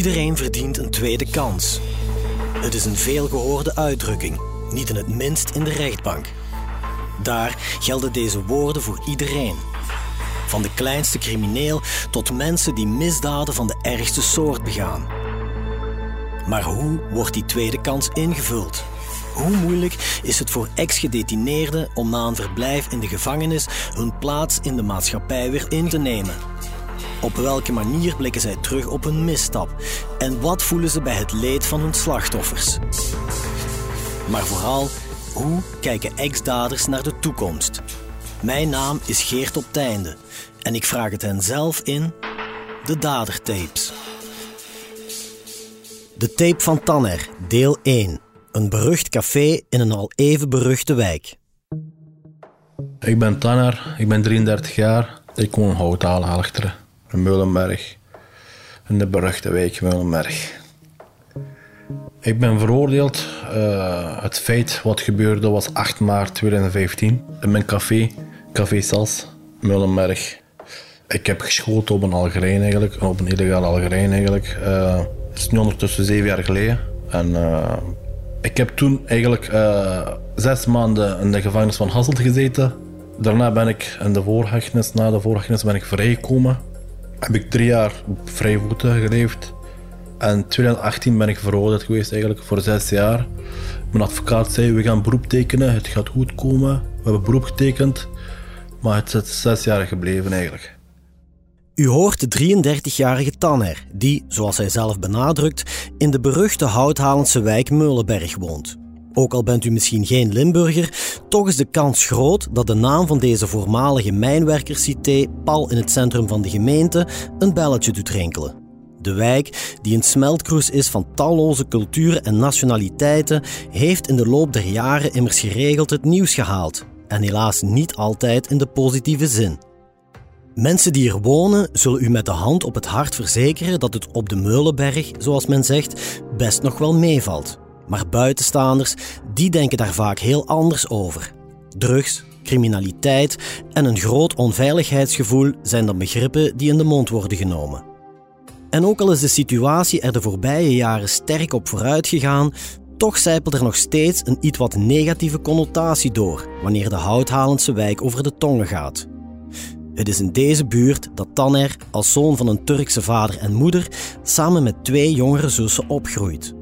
Iedereen verdient een tweede kans. Het is een veelgehoorde uitdrukking, niet in het minst in de rechtbank. Daar gelden deze woorden voor iedereen. Van de kleinste crimineel tot mensen die misdaden van de ergste soort begaan. Maar hoe wordt die tweede kans ingevuld? Hoe moeilijk is het voor ex-gedetineerden om na een verblijf in de gevangenis hun plaats in de maatschappij weer in te nemen? Op welke manier blikken zij terug op hun misstap? En wat voelen ze bij het leed van hun slachtoffers? Maar vooral, hoe kijken ex-daders naar de toekomst? Mijn naam is Geert op Teinde en ik vraag het hen zelf in de Dadertapes. De tape van Tanner, deel 1. Een berucht café in een al even beruchte wijk. Ik ben Tanner, ik ben 33 jaar. Ik woon in Houthalen, achteren, Meulenberg. In de beruchte wijk Meulenberg. Ik ben veroordeeld. Uh, het feit wat gebeurde was 8 maart 2015 in mijn café, Café Sas, Meulenberg. Ik heb geschoten op een Algerijn eigenlijk, op een illegale Algerijn eigenlijk. Uh, het is nu ondertussen zeven jaar geleden. En uh, ik heb toen eigenlijk zes maanden in de gevangenis van Hasselt gezeten. Daarna ben ik in de voorhechtenis, na de voorhechtenis ben ik vrijgekomen. Heb ik drie jaar op vrije voeten geleefd. En in 2018 ben ik veroordeeld geweest eigenlijk voor zes jaar. Mijn advocaat zei, we gaan beroep tekenen, het gaat goed komen. We hebben beroep getekend, maar het is zes jaar gebleven eigenlijk. U hoort de 33-jarige Tanner, die, zoals hij zelf benadrukt, in de beruchte houthalense wijk Meulenberg woont. Ook al bent u misschien geen Limburger, toch is de kans groot dat de naam van deze voormalige mijnwerkerscité pal in het centrum van de gemeente een belletje doet rinkelen. De wijk, die een smeltkroes is van talloze culturen en nationaliteiten, heeft in de loop der jaren immers geregeld het nieuws gehaald. En helaas niet altijd in de positieve zin. Mensen die hier wonen zullen u met de hand op het hart verzekeren dat het op de Meulenberg, zoals men zegt, best nog wel meevalt. Maar buitenstaanders, die denken daar vaak heel anders over. Drugs, criminaliteit en een groot onveiligheidsgevoel zijn dan begrippen die in de mond worden genomen. En ook al is de situatie er de voorbije jaren sterk op vooruit gegaan, toch zijpelt er nog steeds een iets wat negatieve connotatie door wanneer de houthalendse wijk over de tongen gaat. Het is in deze buurt dat Taner als zoon van een Turkse vader en moeder samen met twee jongere zussen opgroeit.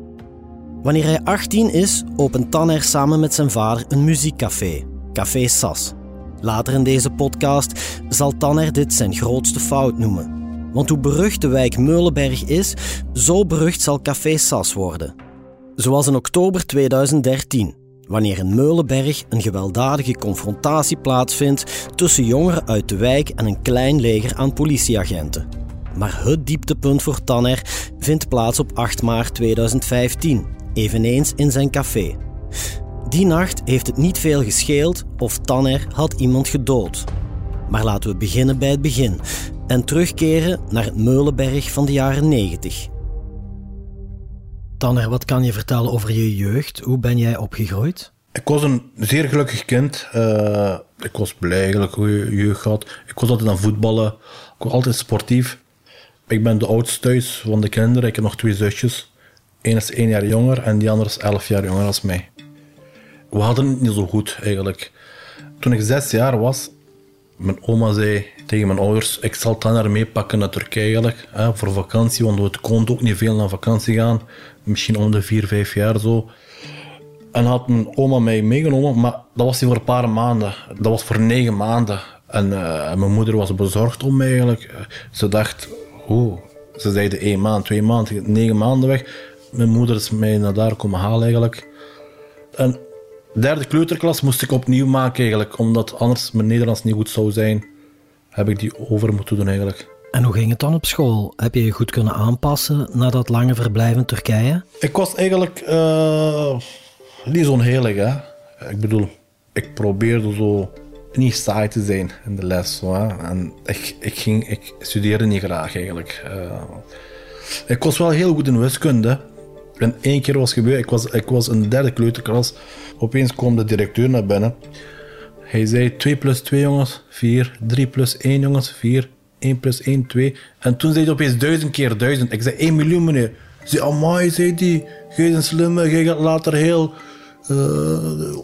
Wanneer hij 18 is, opent Taner samen met zijn vader een muziekcafé, Café Sas. Later in deze podcast zal Tanner dit zijn grootste fout noemen. Want hoe berucht de wijk Meulenberg is, zo berucht zal Café Sas worden. Zoals in oktober 2013, wanneer in Meulenberg een gewelddadige confrontatie plaatsvindt tussen jongeren uit de wijk en een klein leger aan politieagenten. Maar het dieptepunt voor Tanner vindt plaats op 8 maart 2015, eveneens in zijn café. Die nacht heeft het niet veel gescheeld of Tanner had iemand gedood. Maar laten we beginnen bij het begin en terugkeren naar het Meulenberg van de jaren 90. Tanner, wat kan je vertellen over je jeugd? Hoe ben jij opgegroeid? Ik was een zeer gelukkig kind. Uh, ik was blij eigenlijk hoe je jeugd had. Ik was altijd aan voetballen. Ik was altijd sportief. Ik ben de oudste thuis van de kinderen. Ik heb nog twee zusjes. Eén is één jaar jonger en die andere is elf jaar jonger dan mij. We hadden het niet zo goed eigenlijk. Toen ik zes jaar was, mijn oma zei tegen mijn ouders: Ik zal Tanner meepakken naar Turkije eigenlijk, hè, voor vakantie, want we konden ook niet veel naar vakantie gaan. Misschien om de vier, vijf jaar zo. En had mijn oma mij meegenomen, maar dat was niet voor een paar maanden. Dat was voor negen maanden. En, uh, mijn moeder was bezorgd om mij eigenlijk. Ze dacht, hoe? Ze zeiden één maand, twee maanden, negen maanden weg. Mijn moeder is mij naar daar komen halen eigenlijk. En derde kleuterklas moest ik opnieuw maken eigenlijk, omdat anders mijn Nederlands niet goed zou zijn. Heb ik die over moeten doen eigenlijk. En hoe ging het dan op school? Heb je je goed kunnen aanpassen na dat lange verblijf in Turkije? Ik was eigenlijk uh, niet zo'n heilig, hè. Ik bedoel, ik probeerde zo niet saai te zijn in de les. Zo, hè. En ik, ik, ging, ik studeerde niet graag eigenlijk. Uh, ik was wel heel goed in wiskunde. En één keer was gebeurd, ik was, ik was in de derde kleuterklas. Opeens kwam de directeur naar binnen. Hij zei 2 plus 2 jongens, 4. 3 plus 1 jongens, 4. 1 plus 1, 2. En toen zei hij opeens 1000 keer 1000. Ik zei 1 miljoen, meneer. Ze zei, amai, zei die. Jij een slimme, jij gaat later heel uh,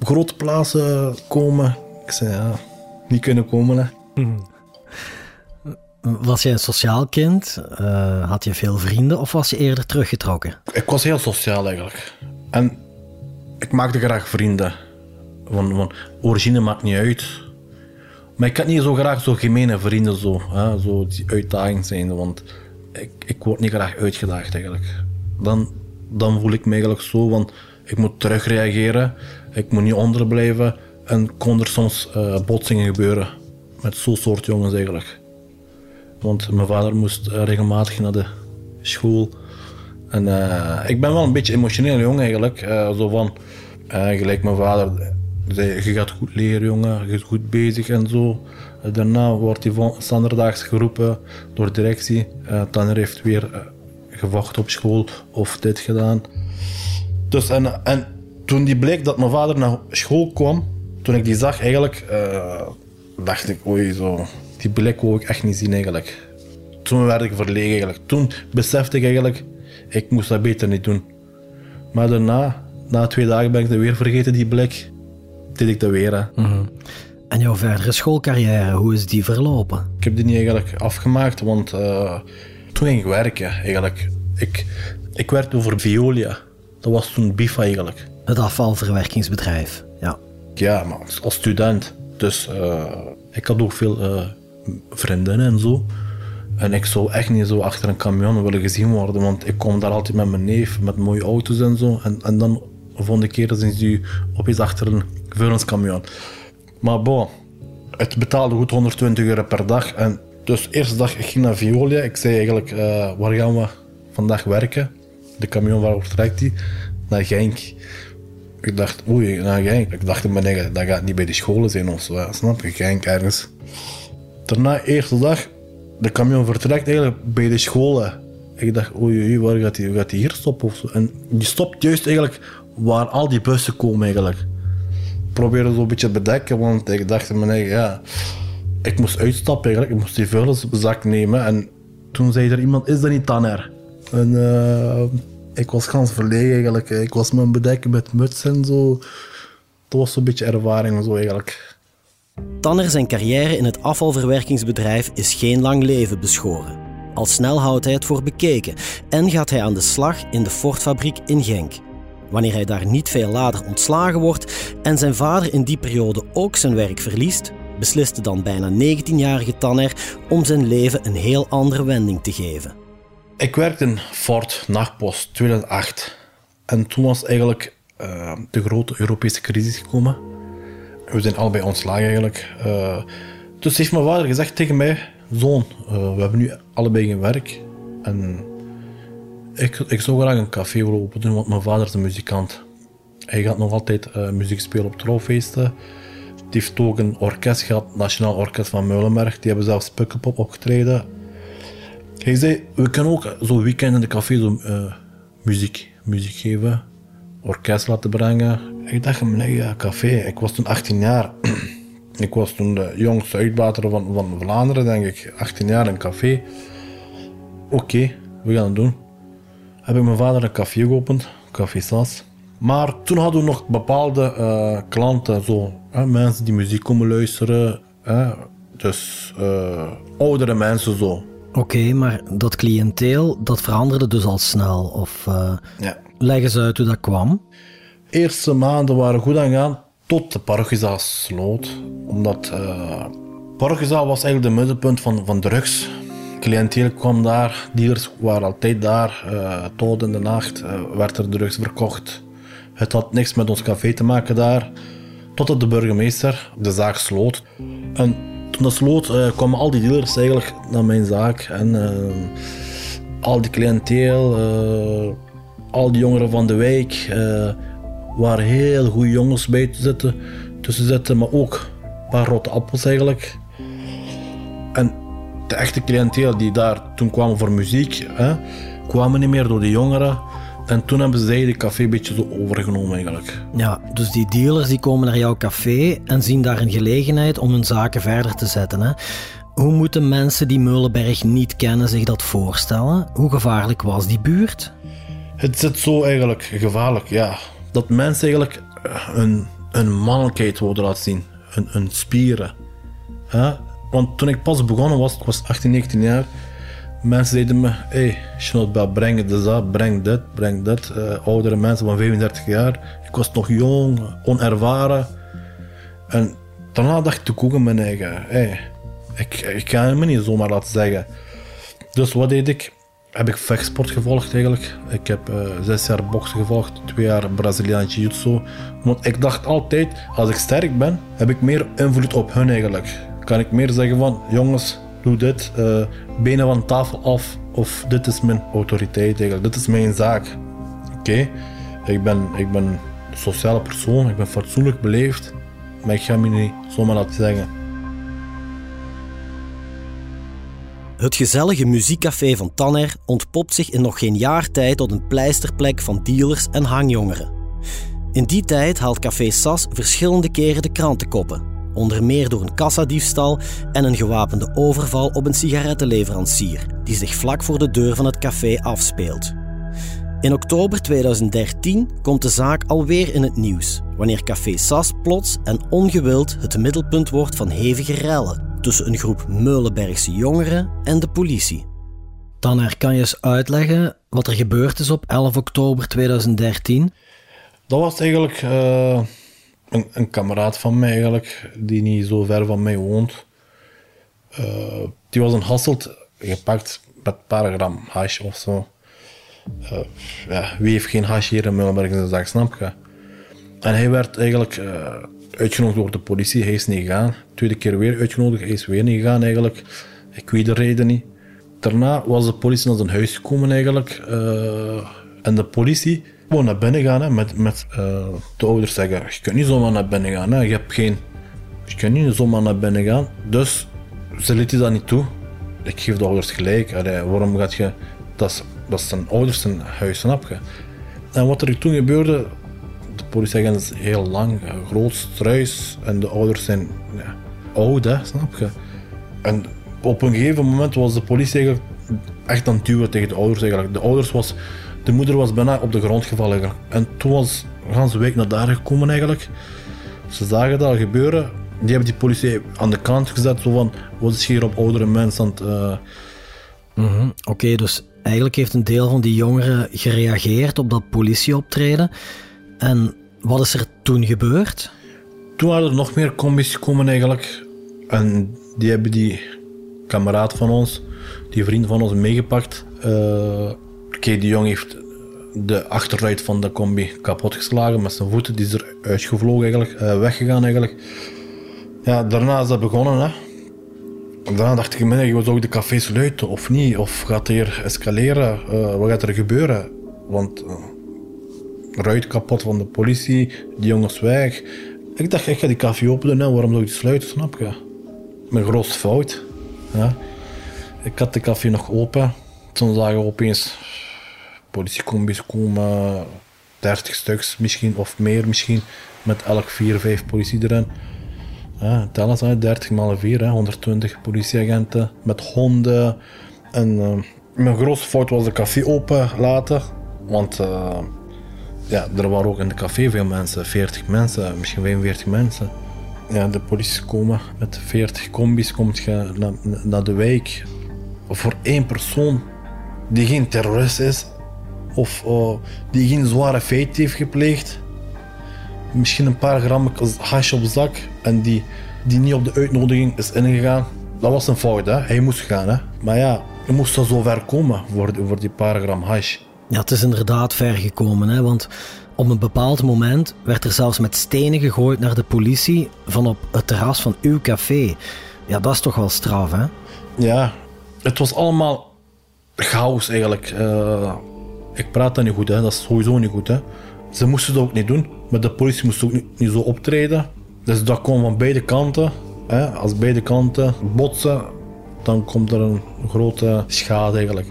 grote plaatsen komen. Ik zei, ja, niet kunnen komen, hè. Was jij een sociaal kind? Uh, had je veel vrienden of was je eerder teruggetrokken? Ik was heel sociaal eigenlijk. En ik maakte graag vrienden. Want, want origine maakt niet uit. Maar ik had niet zo graag zo gemene vrienden, zo, zo die uitdaging zijn. Want ik, ik word niet graag uitgedaagd eigenlijk. Dan, dan voel ik me eigenlijk zo, want ik moet terugreageren. Ik moet niet onderblijven. En kon er soms uh, botsingen gebeuren. Met zo'n soort jongens eigenlijk. Want mijn vader moest uh, regelmatig naar de school. En uh, ik ben wel een beetje emotioneel jong eigenlijk. zo van, gelijk mijn vader zei, je gaat goed leren jongen, je bent goed bezig en zo. daarna wordt hij standaardaags geroepen door directie. Tanner heeft weer gevochten op school of dit gedaan. Dus en, en toen die bleek dat mijn vader naar school kwam, toen ik die zag eigenlijk, dacht ik, oei zo die blik wou ik echt niet zien eigenlijk. Toen werd ik verlegen eigenlijk. Toen besefte ik eigenlijk, ik moest dat beter niet doen. Maar daarna, na twee dagen ben ik dat weer vergeten, die blik. Deed ik dat weer. Hè. Mhm. En jouw verdere schoolcarrière, hoe is die verlopen? Ik heb die niet eigenlijk afgemaakt, want uh, toen ging ik werken eigenlijk. Ik, ik werkte voor Violia. Dat was toen BIFA eigenlijk. Het afvalverwerkingsbedrijf, ja. Ja, maar als student. Dus uh, ik had ook veel uh, vriendinnen en zo. En ik zou echt niet zo achter een camion willen gezien worden, want ik kom daar altijd met mijn neef, met mooie auto's en zo. En, en dan de volgende keer zijn ze opeens achter een vuilniscamion. Maar bon, het betaalde goed 120 euro per dag. En dus eerste dag ik ging naar Violia. Ik zei eigenlijk, uh, waar gaan we vandaag werken? De camion, waar trekt die? Naar Genk. Ik dacht, oei, naar Genk. Ik dacht mijn dat gaat niet bij de scholen zijn of zo. Snap je? Genk ergens. Daarna, eerste dag, de camion vertrekt eigenlijk bij de scholen. Ik dacht, oei, oei waar gaat hij gaat hier stoppen? En die stopt juist eigenlijk waar al die bussen komen eigenlijk. Ik probeerde zo een beetje te bedekken, want ik dacht in mijn eigen, ja... Ik moest uitstappen eigenlijk, ik moest die vuilniszak nemen. En toen zei er iemand, is dat niet Tanner? En uh, ik was gans verlegen eigenlijk. Ik was me bedekken met muts en zo. Dat was zo'n beetje ervaring zo eigenlijk. Tanner zijn carrière in het afvalverwerkingsbedrijf is geen lang leven beschoren. Al snel houdt hij het voor bekeken en gaat hij aan de slag in de Ford-fabriek in Genk. Wanneer hij daar niet veel later ontslagen wordt en zijn vader in die periode ook zijn werk verliest, beslist de dan bijna 19-jarige Tanner om zijn leven een heel andere wending te geven. Ik werkte in Ford Nachtpost 2008 en toen was eigenlijk uh, de grote Europese crisis gekomen we zijn allebei ontslagen eigenlijk. Uh, dus heeft mijn vader gezegd tegen mij: Zoon, uh, we hebben nu allebei geen werk. En ik, ik zou graag een café willen openen doen, want mijn vader is een muzikant. Hij gaat nog altijd uh, muziek spelen op trouwfeesten. Die heeft ook een orkest gehad, Nationaal Orkest van Meulenberg. Die hebben zelfs Pukkelpop opgetreden. Hij zei, we kunnen ook zo'n weekend in de café zo, muziek, muziek geven. Orkest laten brengen. Ik dacht in mijn eigen café. Ik was toen 18 jaar. ik was toen de jongste uitbater van, van Vlaanderen, denk ik. 18 jaar een café. Oké, we gaan het doen. Heb ik mijn vader een café geopend, Café Sas. Maar toen hadden we nog bepaalde uh, klanten, zo, hè, mensen die muziek komen luisteren. Hè, dus uh, oudere mensen zo. Oké, maar dat cliënteel, dat veranderde dus al snel? Of uh, ja. leg eens uit hoe dat kwam eerste maanden waren goed aan gaan tot de parochiezaal sloot. Omdat uh, parochiezaal was eigenlijk de middelpunt van, van drugs. Cliënteel kwam daar, dealers waren altijd daar. Uh, tot in de nacht uh, werd er drugs verkocht. Het had niks met ons café te maken daar. Totdat de burgemeester de zaak sloot. En toen dat sloot, kwamen al die dealers eigenlijk naar mijn zaak. En al die cliënteel, al die jongeren van de wijk waar heel goede jongens bij te zitten, tussen zitten, maar ook een paar rotte appels eigenlijk. En de echte cliënteel die daar toen kwamen voor muziek, hè, kwamen niet meer door de jongeren. En toen hebben zij de café een beetje zo overgenomen eigenlijk. Ja, dus die dealers die komen naar jouw café en zien daar een gelegenheid om hun zaken verder te zetten. Hè? Hoe moeten mensen die Meulenberg niet kennen zich dat voorstellen? Hoe gevaarlijk was die buurt? Het zit zo eigenlijk gevaarlijk, ja. Dat mensen eigenlijk een, een mannelijkheid wilden laten zien. Een spieren. Want toen ik pas begonnen was, ik was 18, 19 jaar. Mensen zeiden me, hey, Schnotbel, breng dit dat, breng dit, breng dit. Uh, oudere mensen van 35 jaar. Ik was nog jong, onervaren. En daarna dacht ik ook in mijn eigen, hey, ik, ik kan me niet zomaar laten zeggen. Dus wat deed ik? Heb ik vechtsport gevolgd eigenlijk. Ik heb uh, zes jaar boksen gevolgd, twee jaar Braziliaans jiu-jitsu. Want ik dacht altijd, als ik sterk ben, heb ik meer invloed op hun eigenlijk. Kan ik meer zeggen van, jongens, doe dit, uh, benen van tafel af. Of dit is mijn autoriteit eigenlijk, dit is mijn zaak. Oké, ik, ben, ik ben een sociale persoon, ik ben fatsoenlijk beleefd. Maar ik ga me niet zomaar laten zeggen. Het gezellige muziekcafé van Tanner ontpopt zich in nog geen jaar tijd tot een pleisterplek van dealers en hangjongeren. In die tijd haalt Café Sas verschillende keren de krantenkoppen, onder meer door een kassadiefstal en een gewapende overval op een sigarettenleverancier, die zich vlak voor de deur van het café afspeelt. In oktober 2013 komt de zaak alweer in het nieuws, wanneer Café Sas plots en ongewild het middelpunt wordt van hevige rellen tussen een groep Meulenbergse jongeren en de politie. Dan kan je eens uitleggen wat er gebeurd is op 11 oktober 2013? Dat was eigenlijk uh, een, een, kameraad van mij, eigenlijk, die niet zo ver van mij woont. Uh, die was een Hasselt gepakt met een paar gram hash of zo. Uh, ja, wie heeft geen hash hier in Meulenberg dag, snap je? En hij werd eigenlijk uitgenodigd door de politie. Hij is niet gegaan. Tweede keer weer uitgenodigd. Hij is weer niet gegaan eigenlijk. Ik weet de reden niet. Daarna was de politie naar zijn huis gekomen eigenlijk. Uh, en de politie wou naar binnen gaan hè, met, met uh, de ouders zeggen. Je kunt niet zomaar naar binnen gaan. Hè. Je hebt geen... Je kunt niet zomaar naar binnen gaan. Dus ze lieten dat niet toe. Ik geef de ouders gelijk. Waarom gaat je... Dat is, dat zijn ouders zijn huis, snap je? En wat er toen gebeurde, de politieagent is heel lang, groot struis en de ouders zijn ja, oud, hè, snap je? En op een gegeven moment was de politie echt aan het duwen tegen de ouders. Eigenlijk. De ouders was, de moeder was bijna op de grond gevallen. En toen was de week naar daar gekomen eigenlijk. Ze zagen dat gebeuren. Die hebben die politie aan de kant gezet. Zo van, wat is hier op oudere mensen het... Uh... Oké, dus eigenlijk heeft een deel van die jongeren gereageerd op dat politieoptreden. En wat is er toen gebeurd? Toen waren er nog meer combi's gekomen eigenlijk. En die hebben die kameraad van ons, die vriend van ons, meegepakt. Uh, jong heeft de achterruit van de combi kapot geslagen met zijn voeten. Die is er uitgevlogen eigenlijk, uh, weggegaan eigenlijk. Ja, daarna is dat begonnen. Hè. Daarna dacht ik, ik was ook de café sluiten of niet? Of gaat hier escaleren? Uh, wat gaat er gebeuren? Want ruit kapot van de politie, die jongens weg. Ik dacht, ik ga die café openen, doen, waarom zou ik die sluiten, snap je? Mijn grootste fout. Ja. Ik had de café nog open. Toen zagen we opeens politiecombis komen, 30 stuks misschien, of meer misschien, met elk 4, 5 politie erin. Ja, tel eens uit, 30 maal 4, hè, 120 politieagenten met honden. En uh, mijn grootste fout was de café open laten, want... Uh, ja, er waren ook in de café veel mensen, 40 mensen, misschien 45 mensen. Ja, de politie komen met 40 combis, komt naar, de wijk. Voor één persoon die geen terrorist is, of uh, die geen zware feit heeft gepleegd, misschien een paar gram hash op zak en die, die niet op de uitnodiging is ingegaan, dat was een fout, hè? hij moest gaan. Hè? Maar ja, je moest zo ver komen voor, voor die paar gram hash. Ja, het is inderdaad ver gekomen, hè, want op een bepaald moment werd er zelfs met stenen gegooid naar de politie van op het terras van uw café. Ja, dat is toch wel straf, hè? Ja, het was allemaal chaos eigenlijk. Uh, ik praat dat niet goed, hè. dat is sowieso niet goed. Hè. Ze moesten het ook niet doen, maar de politie moest ook niet, niet zo optreden. Dus dat kwam van beide kanten. Hè. Als beide kanten botsen, dan komt er een grote schade eigenlijk.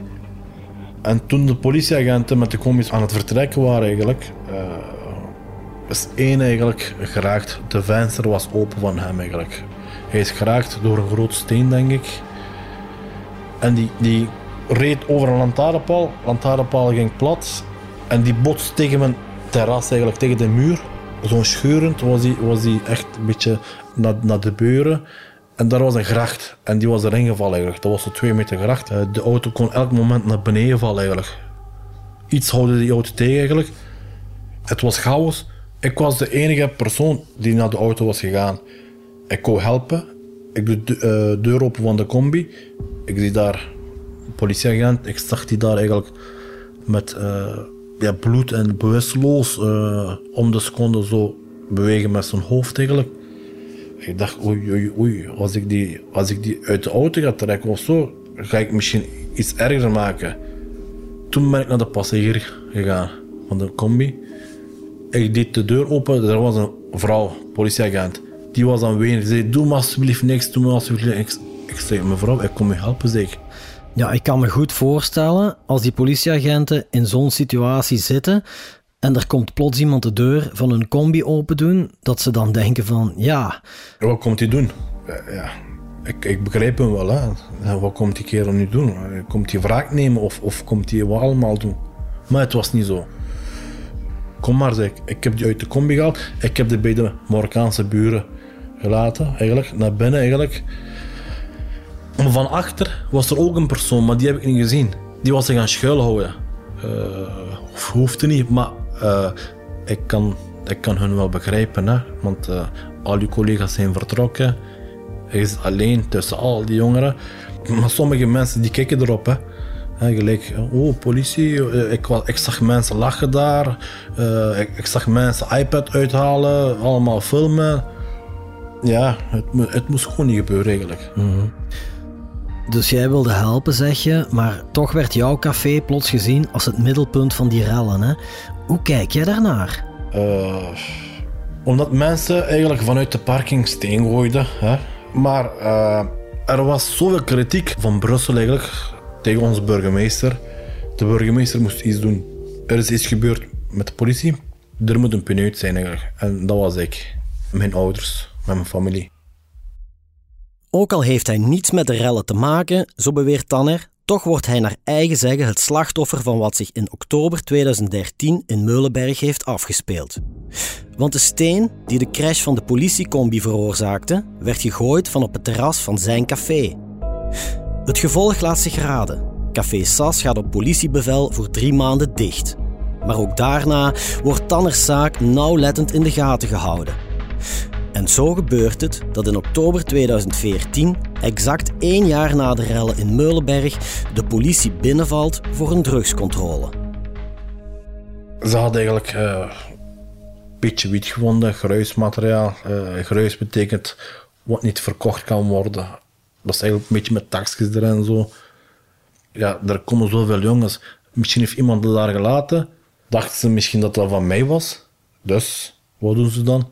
En toen de politieagenten met de commies aan het vertrekken waren eigenlijk, uh, is één eigenlijk geraakt. De venster was open van hem eigenlijk. Hij is geraakt door een groot steen, denk ik. En die, die reed over een lantaarnpaal. lantaarnpaal ging plat. En die botst tegen mijn terras, eigenlijk tegen de muur. Zo'n scheurend was die, was echt een beetje naar, naar de beuren. En daar was een gracht. En die was erin gevallen eigenlijk. Dat was een twee meter gracht. Eh, De auto kon elk moment naar beneden vallen eigenlijk. Iets houden die auto tegen eigenlijk. Het was chaos. Ik was de enige persoon die naar de auto was gegaan. Ik kon helpen. Ik doe de eh, deur open van de combi. Ik zie daar een politieagent. Ik zag die daar eigenlijk met eh, ja, bloed en bewusteloos om de seconde zo bewegen met zijn hoofd eigenlijk. Ik dacht, oei, oei, oei, als ik, die, als ik die uit de auto ga trekken of zo, ga ik misschien iets erger maken. Toen ben ik naar de passagier gegaan van de combi. Ik deed de deur open, er was een vrouw, politieagent. Die was aan wenen. Ze zei, doe maar alsjeblieft niks, doe maar alsjeblieft niks. Ik zei, mevrouw, ik kom je helpen, zeg ik. Ja, ik kan me goed voorstellen als die politieagenten in zo'n situatie zitten en er komt plots iemand de deur van hun combi open doen, dat ze dan denken van, ja, Wat komt hij doen? Ja, ik, ik begrijp hem wel. Hè. Wat komt die kerel nu doen? Komt hij wraak nemen of, of komt hij wat allemaal doen? Maar het was niet zo. Kom maar, zeg ik. Ik heb die uit de combi gehaald. Ik heb die bij de Marokkaanse buren gelaten, eigenlijk. Naar binnen, eigenlijk. Van achter was er ook een persoon, maar die heb ik niet gezien. Die was zich gaan schuilhouden. Eh of hoefde niet, maar eh, ik, kan, ik kan hun wel begrijpen. Hè? Want eh, al die collega's zijn vertrokken. Hij is alleen tussen al die jongeren. Maar sommige mensen die kijken erop. Hè. Gelijk, oh, politie. eh, Ik, zag mensen lachen daar. Eh, ik, zag mensen iPad uithalen. Allemaal filmen. Ja, het, het moest gewoon niet gebeuren eigenlijk. dus jij wilde helpen, zeg je, maar toch werd jouw café plots gezien als het middelpunt van die rellen. Hè? Hoe kijk jij daarnaar? Eh, omdat mensen eigenlijk vanuit de parking steen gooiden. Hè? Maar eh, er was zoveel kritiek van Brussel eigenlijk tegen onze burgemeester. De burgemeester moest iets doen. Er is iets gebeurd met de politie. Er moet een pineut zijn eigenlijk. En dat was ik. Mijn ouders, met mijn familie. Ook al heeft hij niets met de rellen te maken, zo beweert Tanner, toch wordt hij naar eigen zeggen het slachtoffer van wat zich in oktober 2013 in Meulenberg heeft afgespeeld. Want de steen die de crash van de politiecombi veroorzaakte, werd gegooid van op het terras van zijn café. Het gevolg laat zich raden. Café Sas gaat op politiebevel voor drie maanden dicht. Maar ook daarna wordt Tanners zaak nauwlettend in de gaten gehouden. En zo gebeurt het dat in oktober 2014, exact één jaar na de rellen in Meulenberg, de politie binnenvalt voor een drugscontrole. Ze hadden eigenlijk eh, een beetje wiet gevonden, gruismateriaal. Eh gruis betekent wat niet verkocht kan worden. Dat is eigenlijk een beetje met taxjes erin en zo. Ja, er komen zoveel jongens. Misschien heeft iemand het daar gelaten. Dachten ze misschien dat dat van mij was. Dus, wat doen ze dan?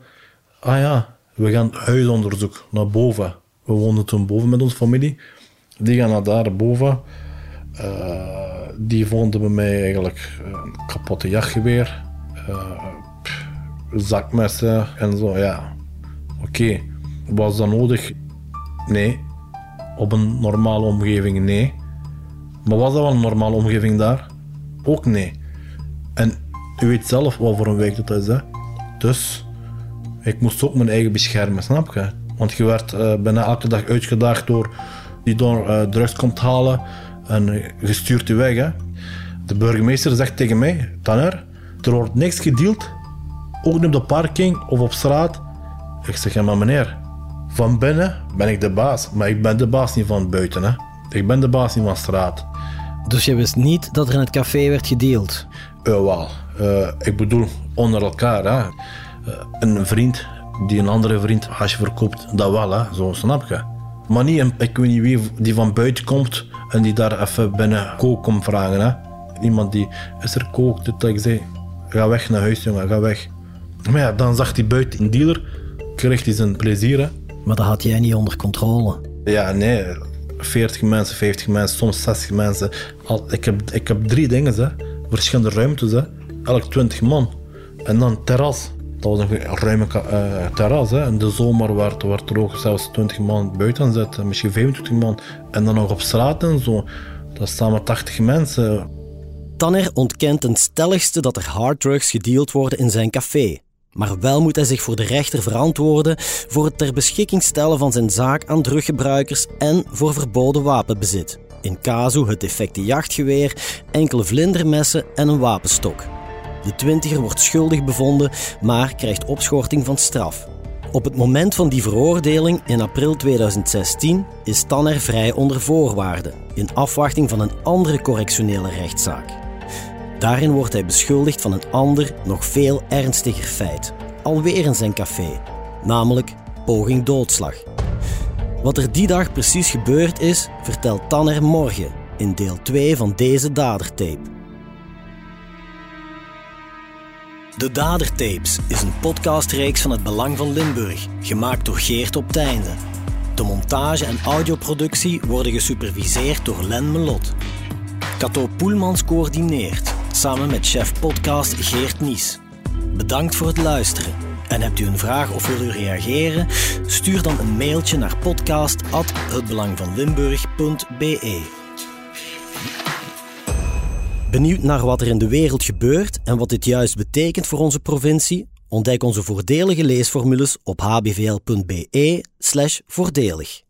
Ah ja, we gaan huisonderzoek naar boven. We woonden toen boven met onze familie. Die gaan naar daar boven. Eh, die vonden bij mij eigenlijk een kapotte jachtgeweer, eh, pff, zakmessen en zo. Ja, oké. Was dat nodig? Nee. Op een normale omgeving? Nee. Maar was dat wel een normale omgeving daar? Ook nee. En u weet zelf wat voor een week dat is, hè? Dus ik moest ook mijn eigen beschermen, snap je? Want je werd eh, bijna elke dag uitgedaagd door die door eh, drugs komt halen en eh, je weg. Hè? De burgemeester zegt tegen mij, Tanner, er wordt niks gedeeld, ook niet op de parking of op straat. Ik zeg, ja maar meneer, van binnen ben ik de baas, maar ik ben de baas niet van buiten. Hè? Ik ben de baas niet van straat. Dus je wist niet dat er in het café werd gedeeld. Eh, wel, ik bedoel onder elkaar. Hè. Eh, een vriend die een andere vriend hasje verkoopt, dat wel, hè. zo snap je. Maar niet, een, ik weet niet wie die van buiten komt en die daar even binnen kook komt vragen. Hè. Iemand die, is er kook? Dat ik zei, ga weg naar huis jongen, ga weg. Maar ja, dan zag hij buiten een dealer, kreeg hij zijn plezier. Hè. Maar dat had jij niet onder controle. Ja, nee. 40 mensen, 50 mensen, soms 60 mensen. Al, ik, heb, ik heb drie dingen, hè. verschillende ruimtes. Hè. Elk 20 man. En dan terras. Dat was een ruime uh, terras. Hè. In de zomer werd, werd er ook zelfs 20 man buiten zitten, misschien 25 man. En dan nog op straat en zo. Dat maar 80 mensen. Tanner ontkent ten stelligste dat er harddrugs gedeeld worden in zijn café. Maar wel moet hij zich voor de rechter verantwoorden voor het ter beschikking stellen van zijn zaak aan druggebruikers en voor verboden wapenbezit. In casu het defecte jachtgeweer, enkele vlindermessen en een wapenstok. De twintiger wordt schuldig bevonden, maar krijgt opschorting van straf. Op het moment van die veroordeling in april 2016 is Tanner vrij onder voorwaarden, in afwachting van een andere correctionele rechtszaak. Daarin wordt hij beschuldigd van een ander, nog veel ernstiger feit, alweer in zijn café, namelijk poging doodslag. Wat er die dag precies gebeurd is, vertelt Tanner morgen in deel 2 van deze dadertape. De Dadertapes is een podcastreeks van het Belang van Limburg, gemaakt door Geert op Teinde. De montage en audioproductie worden gesuperviseerd door Len Melot. Cato Poelmans coördineert, samen met chef podcast Geert Nies. Bedankt voor het luisteren. En hebt u een vraag of wil u reageren? Stuur dan een mailtje naar podcast.hetbelangvanlimburg.be. Benieuwd naar wat er in de wereld gebeurt en wat dit juist betekent voor onze provincie? Ontdek onze voordelige leesformules op hbvl.be/voordelig.